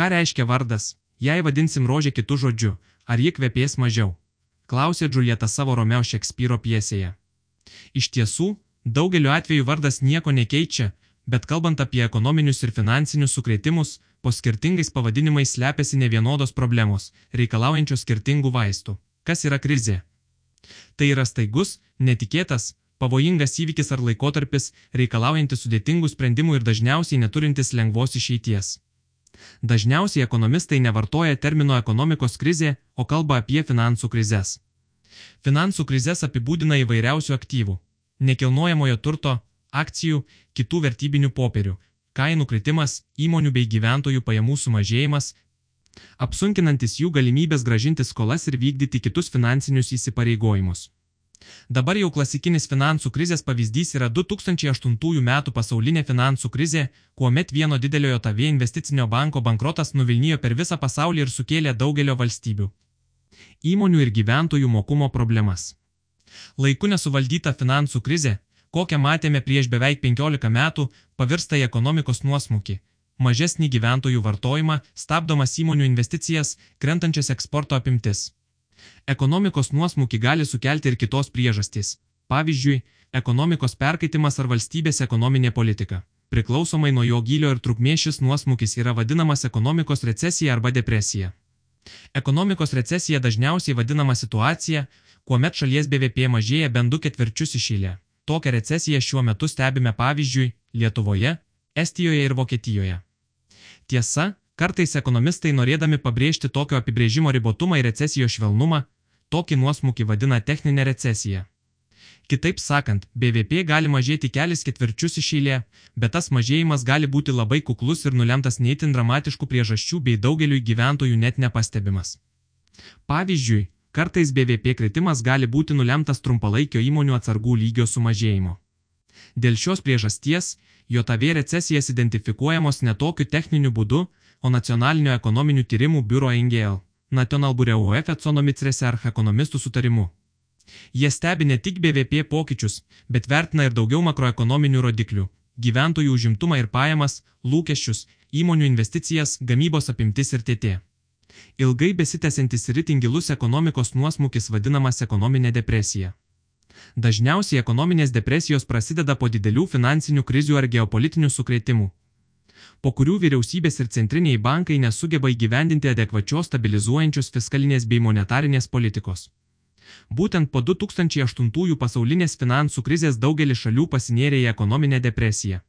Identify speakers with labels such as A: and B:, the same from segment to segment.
A: Ką reiškia vardas, jei vadinsim rožę kitų žodžių, ar ji kvepės mažiau? Klausė Džulieta savo Romeo Šekspyro piesėje. Iš tiesų, daugeliu atveju vardas nieko nekeičia, bet kalbant apie ekonominius ir finansinius sukretimus, po skirtingais pavadinimais slepiasi ne vienodos problemos, reikalaujančios skirtingų vaistų. Kas yra krizė? Tai yra staigus, netikėtas, pavojingas įvykis ar laikotarpis, reikalaujantis sudėtingų sprendimų ir dažniausiai neturintis lengvos išeities. Dažniausiai ekonomistai nevartoja termino ekonomikos krizė, o kalba apie finansų krizės. Finansų krizės apibūdina įvairiausių aktyvų - nekilnojamojo turto, akcijų, kitų vertybinių popierių, kainų kritimas, įmonių bei gyventojų pajamų sumažėjimas, apsunkinantis jų galimybės gražinti skolas ir vykdyti kitus finansinius įsipareigojimus. Dabar jau klasikinis finansų krizės pavyzdys yra 2008 metų pasaulinė finansų krizė, kuomet vieno dideliojo TAV investicinio banko bankrotas nuvilnijo per visą pasaulį ir sukėlė daugelio valstybių įmonių ir gyventojų mokumo problemas. Laiku nesuvaldyta finansų krizė, kokią matėme prieš beveik 15 metų, pavirsta į ekonomikos nuosmukį, mažesnį gyventojų vartojimą, stabdomas įmonių investicijas, krentančias eksporto apimtis. Ekonomikos nuosmukį gali sukelti ir kitos priežastys. Pavyzdžiui, ekonomikos perkaitimas ar valstybės ekonominė politika. Priklausomai nuo jo gylio ir trukmės šis nuosmukis yra vadinamas ekonomikos recesija arba depresija. Ekonomikos recesija dažniausiai vadinama situacija, kuomet šalies BVP mažėja bent du ketvirčius iš eilė. Tokią recesiją šiuo metu stebime pavyzdžiui Lietuvoje, Estijoje ir Vokietijoje. Tiesa, kartais ekonomistai norėdami pabrėžti tokio apibrėžimo ribotumą ir recesijos švelnumą, tokį nuosmukį vadina techninė recesija. Kitaip sakant, BVP gali mažėti kelis ketvirčius iš eilė, bet tas mažėjimas gali būti labai kuklus ir nulemtas neįtin dramatiškų priežasčių bei daugeliui gyventojų net nepastebimas. Pavyzdžiui, kartais BVP kritimas gali būti nulemtas trumpalaikio įmonių atsargų lygio sumažėjimo. Dėl šios priežasties, JOTV recesijas identifikuojamos ne tokiu techniniu būdu, o nacionalinio ekonominių tyrimų biuro NGL, National Bureau of Economics Research ekonomistų sutarimu. Jie stebi ne tik BVP pokyčius, bet vertina ir daugiau makroekonominių rodiklių - gyventojų užimtumą ir pajamas, lūkesčius, įmonių investicijas, gamybos apimtis ir TT. Ilgai besitęsiantis ir itin gilus ekonomikos nuosmukis vadinamas ekonominė depresija. Dažniausiai ekonominės depresijos prasideda po didelių finansinių krizių ar geopolitinių sukrėtimų, po kurių vyriausybės ir centriniai bankai nesugeba įgyvendinti adekvačios stabilizuojančios fiskalinės bei monetarinės politikos. Būtent po 2008 pasaulinės finansų krizės daugelis šalių pasinėrė į ekonominę depresiją.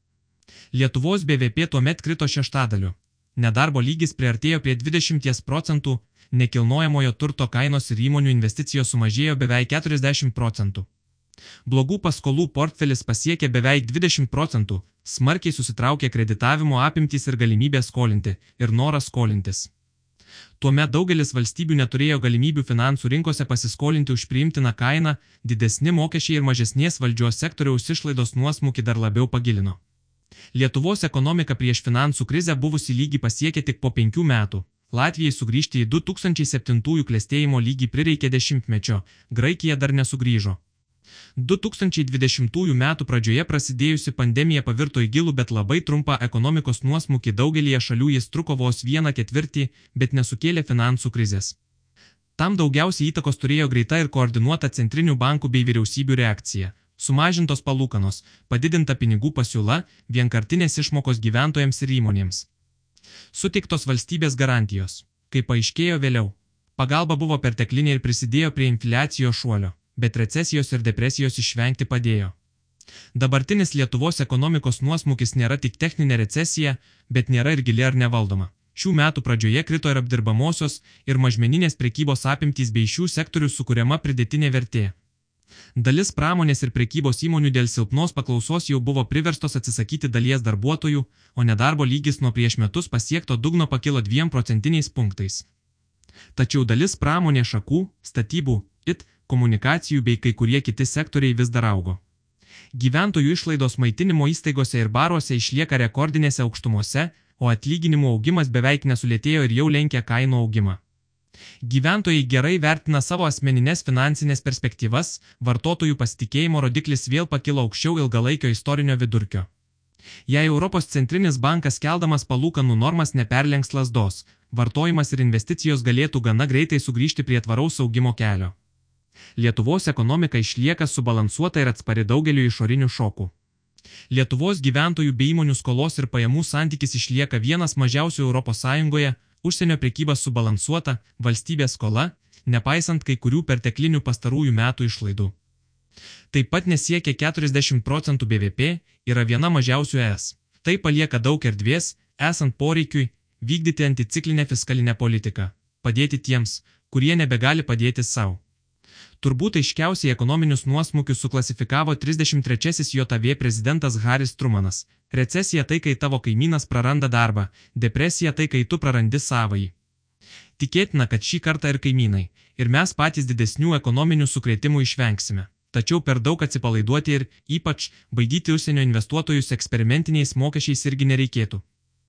A: Lietuvos BVP tuomet krito šeštadaliu. Nedarbo lygis priartėjo prie 20 procentų, nekilnojamojo turto kainos ir įmonių investicijos sumažėjo beveik 40 procentų. Blogų paskolų portfelis pasiekė beveik 20 procentų, smarkiai susitraukė kreditavimo apimtys ir galimybė skolinti, ir noras skolintis. Tuomet daugelis valstybių neturėjo galimybių finansų rinkose pasiskolinti už priimtiną kainą, didesni mokesčiai ir mažesnės valdžios sektoriaus išlaidos nuosmukį dar labiau pagilino. Lietuvos ekonomika prieš finansų krizę buvusi lygį pasiekė tik po penkių metų. Latvijai sugrįžti į 2007 klėstėjimo lygį prireikė dešimtmečio, Graikija dar nesugrįžo. 2020 m. pradžioje prasidėjusi pandemija pavirto į gilų, bet labai trumpą ekonomikos nuosmukį daugelie šalių jis truko vos vieną ketvirtį, bet nesukėlė finansų krizės. Tam daugiausiai įtakos turėjo greita ir koordinuota centrinių bankų bei vyriausybių reakcija - sumažintos palūkanos, padidinta pinigų pasiūla, vienkartinės išmokos gyventojams ir įmonėms. Suteiktos valstybės garantijos. Kaip paaiškėjo vėliau, pagalba buvo perteklinė ir prisidėjo prie infliacijos šuolio bet recesijos ir depresijos išvengti padėjo. Dabartinis Lietuvos ekonomikos nuosmukis nėra tik techninė recesija, bet nėra ir gili ar nevaldoma. Šių metų pradžioje krito ir apdirbamosios, ir mažmeninės prekybos apimtys bei šių sektorių sukūriama pridėtinė vertė. Dalis pramonės ir prekybos įmonių dėl silpnos paklausos jau buvo priverstos atsisakyti dalies darbuotojų, o nedarbo lygis nuo prieš metus pasiekto dugno pakilo 2 procentiniais punktais. Tačiau dalis pramonės šakų, statybų, it, komunikacijų bei kai kurie kiti sektoriai vis dar augo. Gyventojų išlaidos maitinimo įstaigose ir baruose išlieka rekordinėse aukštumose, o atlyginimų augimas beveik nesulėtėjo ir jau lenkia kainų augimą. Gyventojai gerai vertina savo asmeninės finansinės perspektyvas, vartotojų pasitikėjimo rodiklis vėl pakilo aukščiau ilgalaikio istorinio vidurkio. Jei Europos centrinis bankas keldamas palūkanų normas neperlenks lasdos, vartojimas ir investicijos galėtų gana greitai sugrįžti prie tvaraus augimo kelio. Lietuvos ekonomika išlieka subalansuota ir atspari daugeliu išorinių šokų. Lietuvos gyventojų bei įmonių skolos ir pajamų santykis išlieka vienas mažiausių ES, užsienio prekyba subalansuota, valstybės skola, nepaisant kai kurių perteklinių pastarųjų metų išlaidų. Taip pat nesiekia 40 procentų BVP, yra viena mažiausių ES. Tai palieka daug erdvės, esant poreikiui, vykdyti anticiklinę fiskalinę politiką, padėti tiems, kurie nebegali padėti savo. Turbūt aiškiausiai ekonominius nuosmukius suklasifikavo 33-asis JAV prezidentas Haris Trumanas. Recesija tai, kai tavo kaimynas praranda darbą, depresija tai, kai tu prarandi savąjį. Tikėtina, kad šį kartą ir kaimynai, ir mes patys didesnių ekonominių sukrėtimų išvengsime. Tačiau per daug atsipalaiduoti ir, ypač, baidyti užsienio investuotojus eksperimentiniais mokesčiais irgi nereikėtų.